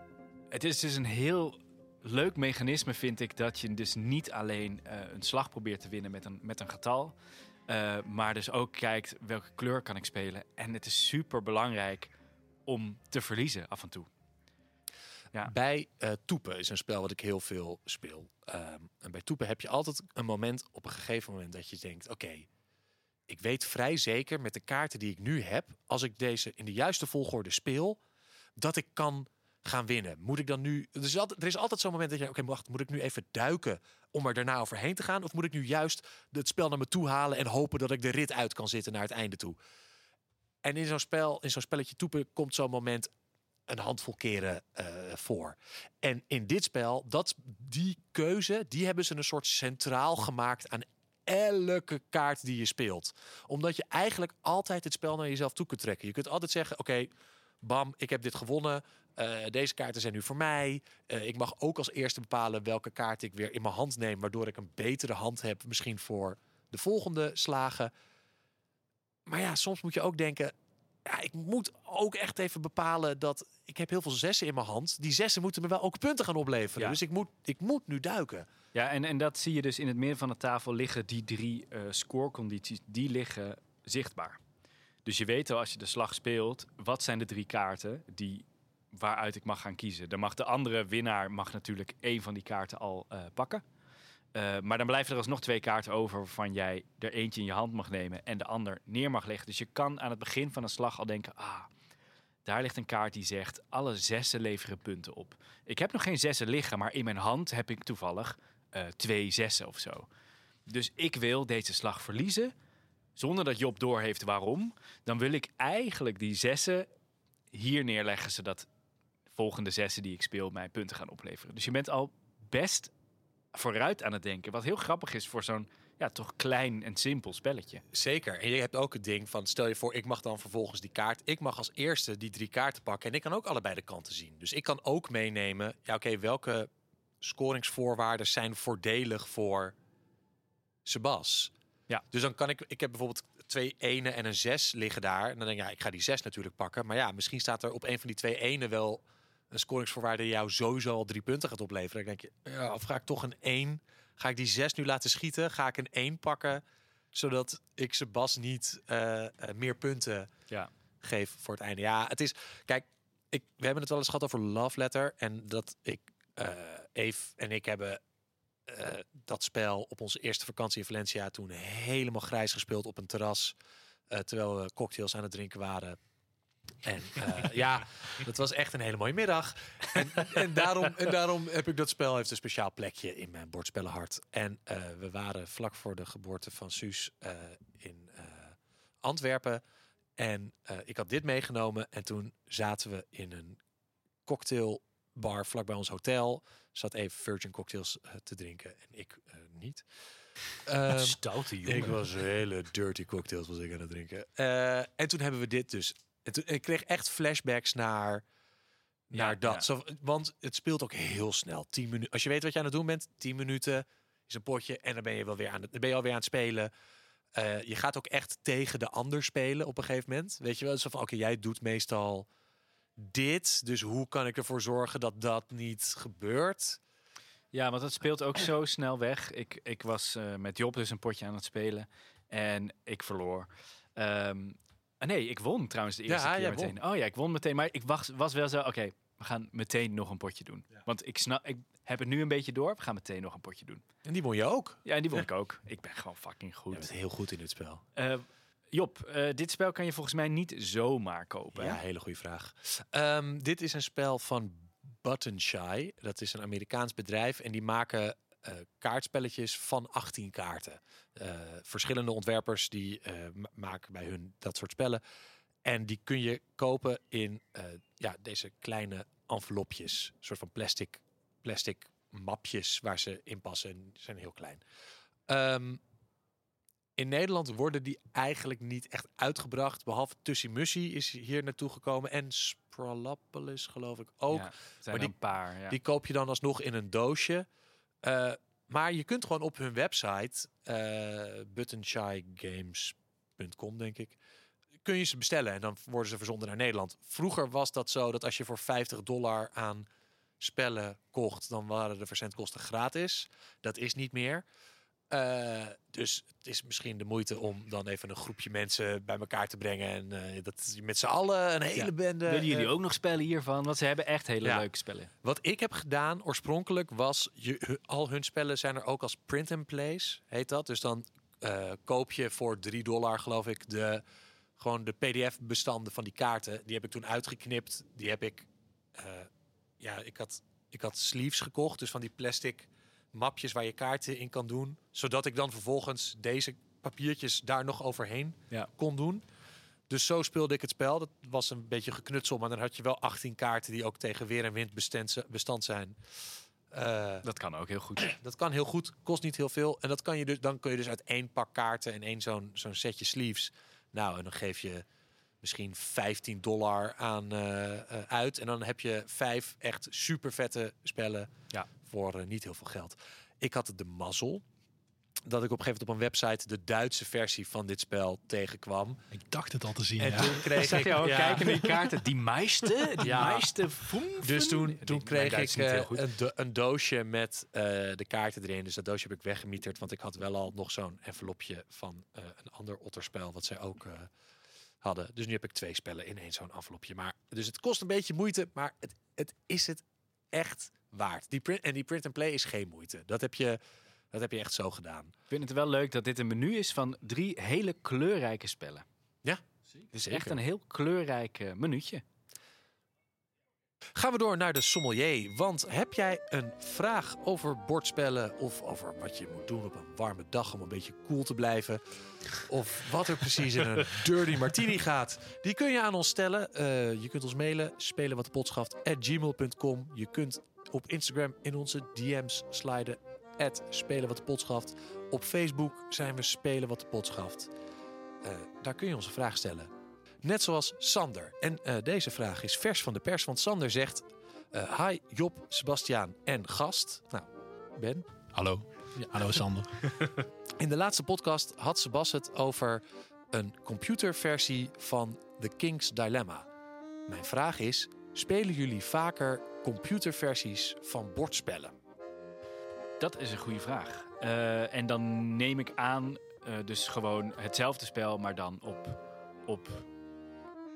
het is dus een heel leuk mechanisme, vind ik, dat je dus niet alleen eh, een slag probeert te winnen met een, met een getal. Uh, maar dus ook kijkt welke kleur kan ik spelen. En het is super belangrijk om te verliezen af en toe. Ja. Bij uh, Toepen is een spel wat ik heel veel speel. Um, en bij Toepen heb je altijd een moment op een gegeven moment dat je denkt: oké, ik weet vrij zeker met de kaarten die ik nu heb, als ik deze in de juiste volgorde speel, dat ik kan gaan winnen. Moet ik dan nu. Er is altijd, altijd zo'n moment dat je. Oké, wacht, moet ik nu even duiken om er daarna overheen te gaan? Of moet ik nu juist het spel naar me toe halen en hopen dat ik de rit uit kan zitten naar het einde toe? En in zo'n spel, in zo'n spelletje toepen, komt zo'n moment een handvol keren uh, voor. En in dit spel, dat, die keuze, die hebben ze een soort centraal gemaakt aan elke kaart die je speelt. Omdat je eigenlijk altijd het spel naar jezelf toe kunt trekken. Je kunt altijd zeggen, oké, bam, ik heb dit gewonnen. Uh, deze kaarten zijn nu voor mij. Uh, ik mag ook als eerste bepalen welke kaart ik weer in mijn hand neem, waardoor ik een betere hand heb, misschien voor de volgende slagen. Maar ja, soms moet je ook denken. Ja, ik moet ook echt even bepalen dat ik heb heel veel zessen in mijn hand. Die zessen moeten me wel ook punten gaan opleveren. Ja. Dus ik moet, ik moet nu duiken. Ja, en, en dat zie je dus in het midden van de tafel liggen die drie uh, scorecondities, die liggen zichtbaar. Dus je weet al als je de slag speelt, wat zijn de drie kaarten die waaruit ik mag gaan kiezen. Dan mag de andere winnaar mag natuurlijk één van die kaarten al uh, pakken. Uh, maar dan blijven er alsnog twee kaarten over waarvan jij er eentje in je hand mag nemen en de ander neer mag leggen. Dus je kan aan het begin van een slag al denken, ah, daar ligt een kaart die zegt alle zessen leveren punten op. Ik heb nog geen zessen liggen, maar in mijn hand heb ik toevallig uh, twee zessen of zo. Dus ik wil deze slag verliezen, zonder dat Job doorheeft waarom. Dan wil ik eigenlijk die zessen hier neerleggen, zodat volgende zessen die ik speel mij punten gaan opleveren. Dus je bent al best vooruit aan het denken. Wat heel grappig is voor zo'n ja, toch klein en simpel spelletje. Zeker. En je hebt ook het ding van, stel je voor, ik mag dan vervolgens die kaart. Ik mag als eerste die drie kaarten pakken. En ik kan ook allebei de kanten zien. Dus ik kan ook meenemen, ja oké, welke scoringsvoorwaarden zijn voordelig voor Sebas? Ja. Dus dan kan ik, ik heb bijvoorbeeld twee ene en een zes liggen daar. En dan denk ik, ja, ik ga die zes natuurlijk pakken. Maar ja, misschien staat er op een van die twee ene wel een scoringsvoorwaarde die jou sowieso al drie punten gaat opleveren. Dan denk je, ja, of ga ik toch een één? Ga ik die zes nu laten schieten? Ga ik een één pakken? Zodat ik Sebas niet eh, eh, meer punten Ja. geef voor het einde. Ja, het is... Kijk, ik, we hebben het wel eens gehad over Love Letter. En dat ik, eh Eve en ik hebben eh, dat spel op onze eerste vakantie in Valencia toen helemaal grijs gespeeld op een terras. eh, terwijl we cocktails aan het drinken waren. En eh, ja, dat was echt een hele mooie middag. En, en, daarom, en daarom heb ik dat spel heeft een speciaal plekje in mijn bordspellenhart. En we waren vlak voor de geboorte van Suus in Antwerpen. En ik had dit meegenomen. En toen zaten we in een cocktailbar vlakbij ons hotel. Zat even Virgin cocktails eh, te drinken. En ik eh, niet. Ehm, Stoute jongen. ik was hele dirty cocktails was ik aan het drinken. Eh, en toen hebben we dit dus. En toen, ik kreeg echt flashbacks naar, naar Ja, dat. ja. Zo, want het speelt ook heel snel. 10 minuten. Als je weet wat je aan het doen bent, 10 minuten is een potje en dan ben je wel weer aan het, dan ben je alweer aan het spelen. Je gaat ook echt tegen de ander spelen op een gegeven moment. Weet je wel, zo van oké, jij doet meestal dit, dus hoe kan ik ervoor zorgen dat dat niet gebeurt? Ja, want dat speelt ook zo snel weg. Ik, ik was eh, met Job dus een potje aan het spelen en ik verloor. Ehm, ah, nee, ik won trouwens de eerste Ja, keer meteen. Oh ja, ik won meteen. Maar ik was, was wel zo, oké, we gaan meteen nog een potje doen. Want ik, snap, ik heb het nu een beetje door. We gaan meteen nog een potje doen. En die won je ook. Ja, en die won ik ook. Ik ben gewoon fucking Je goed. bent heel goed in dit spel. Eh, Job, eh, dit spel kan je volgens mij niet zomaar kopen. Ja, hele goede vraag. Ehm, dit is een spel van Button Shy. Dat is een Amerikaans bedrijf en die maken eh, kaartspelletjes van 18 kaarten. Eh, verschillende ontwerpers die ma- maken bij hun dat soort spellen. En die kun je kopen in ja, deze kleine envelopjes. Een soort van plastic, plastic mapjes waar ze in passen. En zijn heel klein. Ehm, in Nederland worden die eigenlijk niet echt uitgebracht. Behalve Tussimussi is hier naartoe gekomen. En Spralopolis geloof ik ook. Ja, maar die- een paar. Ja. Die koop je dan alsnog in een doosje. Eh, maar je kunt gewoon op hun website, eh buttonshygames.com denk ik, kun je ze bestellen en dan worden ze verzonden naar Nederland. Vroeger was dat zo dat als je voor 50 dollar aan spellen kocht, dan waren de verzendkosten gratis. Dat is niet meer. Eh, dus het is misschien de moeite om dan even een groepje mensen bij elkaar te brengen. En eh, dat met z'n allen een hele Ja. bende. Willen jullie eh, ook nog spellen hiervan? Want ze hebben echt hele Ja. leuke spellen. wat ik heb gedaan oorspronkelijk was, je, al hun spellen zijn er ook als print and plays, heet dat. Dus dan koop je voor 3 dollar, geloof ik, de, gewoon de pdf-bestanden van die kaarten. Die heb ik toen uitgeknipt. Die heb ik, ja, ik had, ik had sleeves gekocht, dus van die plastic mapjes waar je kaarten in kan doen. Zodat ik dan vervolgens deze papiertjes daar nog overheen Ja. kon doen. Dus zo speelde ik het spel. Dat was een beetje geknutsel, maar dan had je wel 18 kaarten die ook tegen weer en wind bestand, bestand zijn. Eh, Dat kan ook heel goed. dat kan heel goed, kost niet heel veel. En dat kan je dus, dan kun je dus uit één pak kaarten en één zo'n zo'n setje sleeves. Nou, en dan geef je misschien 15 dollar aan eh, eh, uit. En dan heb je vijf echt super vette spellen Ja. voor eh, niet heel veel geld. Ik had de mazzel dat ik op een gegeven moment op een website de Duitse versie van dit spel tegenkwam. Ik dacht het al te zien. En ja. toen kreeg ik... je ook ja, kijken naar die kaarten? Die meiste? Die Ja. meiste? Dus toen, toen kreeg ik een, do- een doosje met eh, de kaarten erin. Dus dat doosje heb ik weggemieterd. Want ik had wel al nog zo'n envelopje van eh, een ander otterspel. Wat zij ook eh, hadden. Dus nu heb ik twee spellen in één zo'n envelopje. Maar, dus het kost een beetje moeite. Maar het, het is het echt waard. Die print, en die print and play is geen moeite. Dat heb je, dat heb je echt zo gedaan. Ik vind het wel leuk dat dit een menu is van drie hele kleurrijke spellen. Ja, Het is zeker. echt een heel kleurrijk menuutje. Gaan we door naar de sommelier. Want heb jij een vraag over bordspellen of over wat je moet doen op een warme dag om een beetje cool te blijven? Of wat er precies in een dirty martini gaat? Die kun je aan ons stellen. Eh, je kunt ons mailen, spelenwatdepotschaft@gmail.com. Je kunt op Instagram in onze DM's sliden, spelenwatdepotschaft. Op Facebook zijn we Spelen Wat de. Eh, daar kun je onze vraag stellen. Net zoals Sander. En eh, deze vraag is vers van de pers, want Sander zegt... eh, hi Job, Sebastiaan en gast. Nou, Ben. Hallo. Hallo Sander. In de laatste podcast had Sebas het over een computerversie van The King's Dilemma. Mijn vraag is, spelen jullie vaker computerversies van bordspellen? Dat is een goede vraag. Eh, en dan neem ik aan, eh, dus gewoon hetzelfde spel, maar dan op, op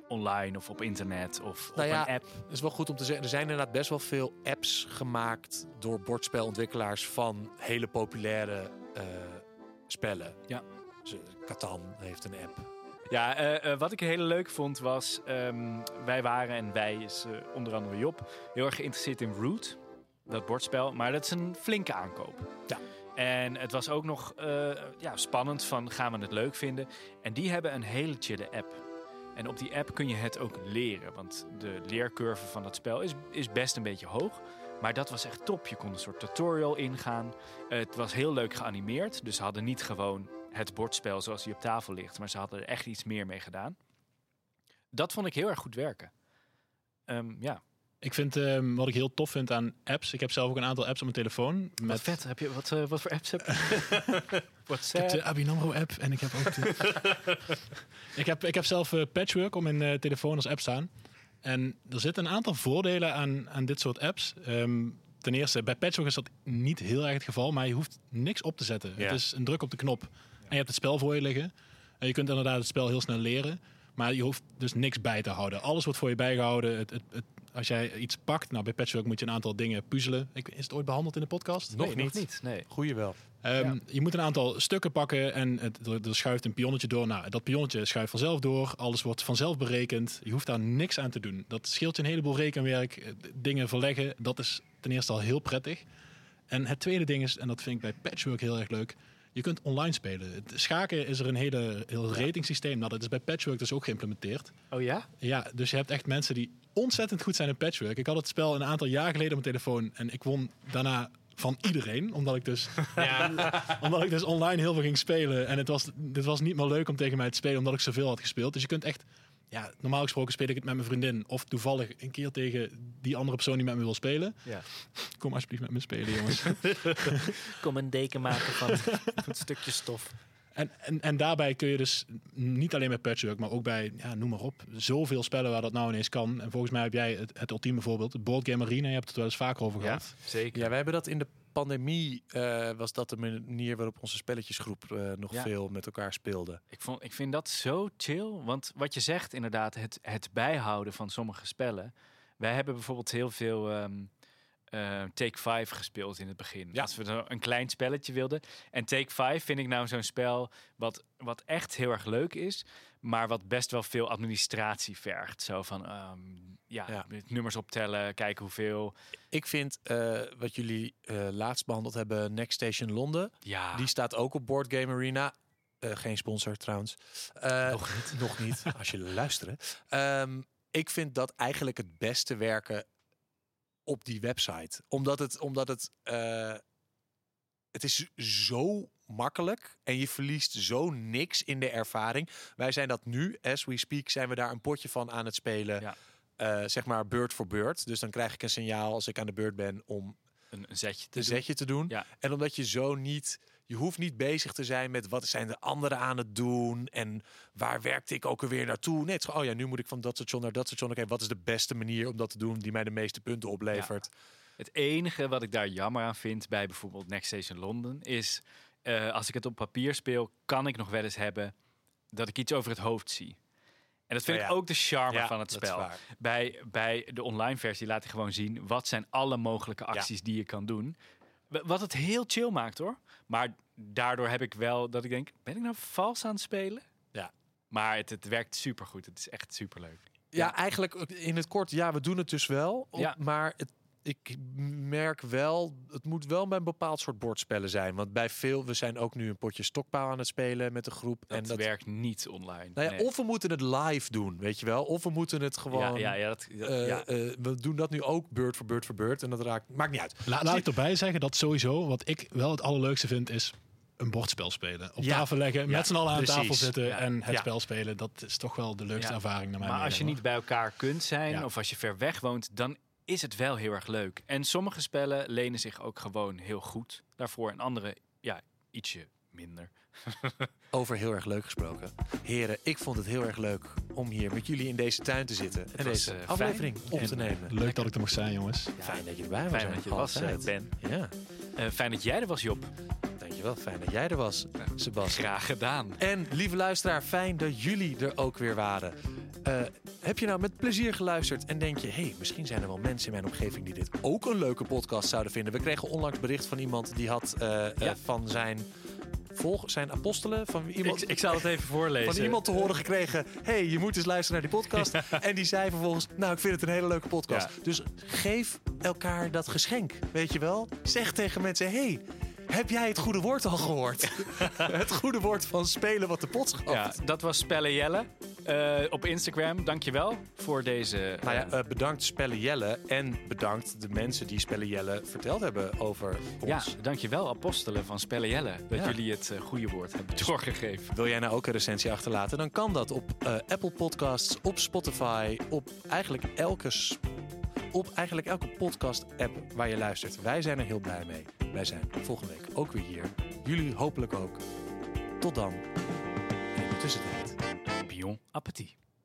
online of op internet of Nou op ja, een app. Het is wel goed om te zeggen, er zijn inderdaad best wel veel apps gemaakt door bordspelontwikkelaars van hele populaire eh, spellen. Ja. Dus, eh, Catan heeft een app. Ja, eh, wat ik heel leuk vond was, ehm, wij waren en wij is onder andere Job heel erg geïnteresseerd in Root, dat bordspel, maar dat is een flinke aankoop. Ja. En het was ook nog eh, ja, spannend van gaan we het leuk vinden. En die hebben een hele chille app. En op die app kun je het ook leren, want de leercurve van dat spel is, is best een beetje hoog. Maar dat was echt top. Je kon een soort tutorial ingaan. Het was heel leuk geanimeerd, dus ze hadden niet gewoon het bordspel zoals die op tafel ligt, maar ze hadden er echt iets meer mee gedaan. Dat vond ik heel erg goed werken. Ehm, ja, Ik vind ehm, wat ik heel tof vind aan apps. Ik heb zelf ook een aantal apps op mijn telefoon. met Met vet. Heb je wat, eh, wat voor apps heb je? Ik heb WhatsApp. de Abinamro app en ik heb ook de... ik, heb, ik heb zelf eh, Patchwork op mijn eh, telefoon als app staan. En er zitten een aantal voordelen aan, aan dit soort apps. Ehm, ten eerste, bij Patchwork is dat niet heel erg het geval, maar je hoeft niks op te zetten. Ja. Het is een druk op de knop. En je hebt het spel voor je liggen. En je kunt inderdaad het spel heel snel leren. Maar je hoeft dus niks bij te houden. Alles wordt voor je bijgehouden. Het, het, het- als jij iets pakt, nou bij Patchwork moet je een aantal dingen puzzelen. Ik, is het ooit behandeld in de podcast? Nog Nee, niet. niet. Nee. Goeie wel. Ehm, Ja. Je moet een aantal stukken pakken en het, er, schuift een pionnetje door. Nou, dat pionnetje schuift vanzelf door. Alles wordt vanzelf berekend. Je hoeft daar niks aan te doen. Dat scheelt je een heleboel rekenwerk. eh, Dingen verleggen, dat is ten eerste al heel prettig. En het tweede ding is, en dat vind ik bij Patchwork heel erg leuk... Je kunt online spelen. Het schaken is er een hele, heel ratingsysteem. Nou, dat is bij Patchwork dus ook geïmplementeerd. Oh ja? Ja, dus je hebt echt mensen die ontzettend goed zijn in patchwork. Ik had het spel een aantal jaar geleden op mijn telefoon en ik won daarna van iedereen, omdat ik dus, omdat ik dus online heel veel ging spelen. En het was, dit was niet meer leuk om tegen mij te spelen, omdat ik zoveel had gespeeld. Dus je kunt echt, ja, normaal gesproken speel ik het met mijn vriendin of toevallig een keer tegen die andere persoon die met me wil spelen. Ja. Kom alsjeblieft met me spelen, jongens. Kom een deken maken van een stukje stof. En, en, en daarbij kun je dus niet alleen bij Patchwork, maar ook bij, ja, noem maar op, zoveel spellen waar dat nou ineens kan. En volgens mij heb jij het, het ultieme voorbeeld, het Board Game Arena. Je hebt het wel eens vaker over Ja, gehad. zeker. Ja, wij hebben dat in de pandemie, eh, was dat de manier waarop onze spelletjesgroep eh, nog Ja. veel met elkaar speelde. Ik, vond, ik vind dat zo chill. Want wat je zegt, inderdaad, het, het bijhouden van sommige spellen. Wij hebben bijvoorbeeld heel veel ehm, eh, Take 5 gespeeld in het begin. Ja. Als we zo een klein spelletje wilden. En Take 5 vind ik nou zo'n spel wat, wat echt heel erg leuk is. Maar wat best wel veel administratie vergt. Zo van, ehm, ja, Ja. nummers optellen, kijken hoeveel. Ik vind eh, wat jullie eh, laatst behandeld hebben, Next Station Londen. Ja, Die staat ook op Board Game Arena. Geen sponsor trouwens. Nog niet. nog niet, als jullie luisteren. Ehm, ik vind dat eigenlijk het beste werken op die website. Omdat het, omdat het, eh, het is zo makkelijk en je verliest zo niks in de ervaring. Wij zijn dat nu, as we speak, zijn we daar een potje van aan het spelen. Ja. Eh, zeg maar beurt voor beurt. Dus dan krijg ik een signaal als ik aan de beurt ben om Een, een zetje te een doen. zetje te doen. Ja. En omdat je zo niet, je hoeft niet bezig te zijn met wat zijn de anderen aan het doen en waar werkte ik ook alweer naartoe. Nee, het is gewoon, oh ja, nu moet ik van dat station naar dat station. Oké, wat is de beste manier om dat te doen die mij de meeste punten oplevert? Het enige wat ik daar jammer aan vind bij bijvoorbeeld Next Station London is eh, als ik het op papier speel, kan ik nog wel eens hebben dat ik iets over het hoofd zie. En dat vind Oh ik ook de charme Ja, van het spel. Bij, bij de online versie laat hij gewoon zien wat zijn alle mogelijke acties die je kan doen. Wa- Wat het heel chill maakt hoor. Maar daardoor heb ik wel dat ik denk, ben ik nou vals aan het spelen? Ja. Maar het, het werkt supergoed. Het is echt superleuk. Ja, eigenlijk in het kort, ja, we doen het dus wel. Op- Ja. Maar het, ik merk wel, het moet wel bij een bepaald soort bordspellen zijn. Want bij veel, we zijn ook nu een potje stokpaal aan het spelen met de groep. Dat, en dat werkt niet online. Nou ja, Nee. Of we moeten het live doen, weet je wel. Of we moeten het gewoon... ja, ja, ja, dat, dat- eh, ja. eh, we doen dat nu ook beurt voor beurt voor beurt. En dat raakt... Maakt niet uit. La, laat ik erbij zeggen dat sowieso, wat ik wel het allerleukste vind, is een bordspel spelen. Op Ja. tafel leggen, Ja, met z'n allen aan precies. tafel zitten Ja. en het Ja. spel spelen. Dat is toch wel de leukste Ja. ervaring naar mijn Maar als je niet bij elkaar kunt zijn, Ja. of als je ver weg woont, dan is het wel heel erg leuk. En sommige spellen lenen zich ook gewoon heel goed daarvoor. En andere, ja, ietsje minder. Over heel erg leuk gesproken. Heren, ik vond het heel erg leuk om hier met jullie in deze tuin te zitten. en was, deze eh, aflevering op En te nemen. Leuk dat ik er mocht zijn, jongens. Fijn dat je erbij was. Fijn dat je er was, eh. Ben. Ja, Eh, fijn dat jij er was, Job. dankjewel. Wel fijn dat jij er was, Sebas. Graag gedaan. En lieve luisteraar, fijn dat jullie er ook weer waren. Eh, heb je nou met plezier geluisterd en denk je... hey, misschien zijn er wel mensen in mijn omgeving die dit ook een leuke podcast zouden vinden. We kregen onlangs bericht van iemand die had eh, eh, van zijn, volg, zijn apostelen... van iemand, Ik, ik zal het even voorlezen. van iemand te horen gekregen... hey, je moet eens luisteren naar die podcast. En die zei vervolgens, nou, ik vind het een hele leuke podcast. Ja. Dus geef elkaar dat geschenk, weet je wel? Zeg tegen mensen, hey, heb jij het goede woord al gehoord? het goede woord van spelen wat de pot schaft. Ja, dat was Spelle Jelle eh, op Instagram. Dankjewel voor deze... Nou ja, eh, eh, bedankt Spelle Jelle en bedankt de mensen die Spelle Jelle verteld hebben over ons. ja, dankjewel apostelen van Spelle Jelle. Dat Ja. jullie het goede woord hebben doorgegeven. Wil jij nou ook een recensie achterlaten? Dan kan dat op Apple Podcasts, op Spotify, op eigenlijk elke, op eigenlijk elke podcast-app waar je luistert. Wij zijn er heel blij mee. Wij zijn volgende week ook weer hier. Jullie hopelijk ook. Tot dan. En in de tussentijd. Bon appétit.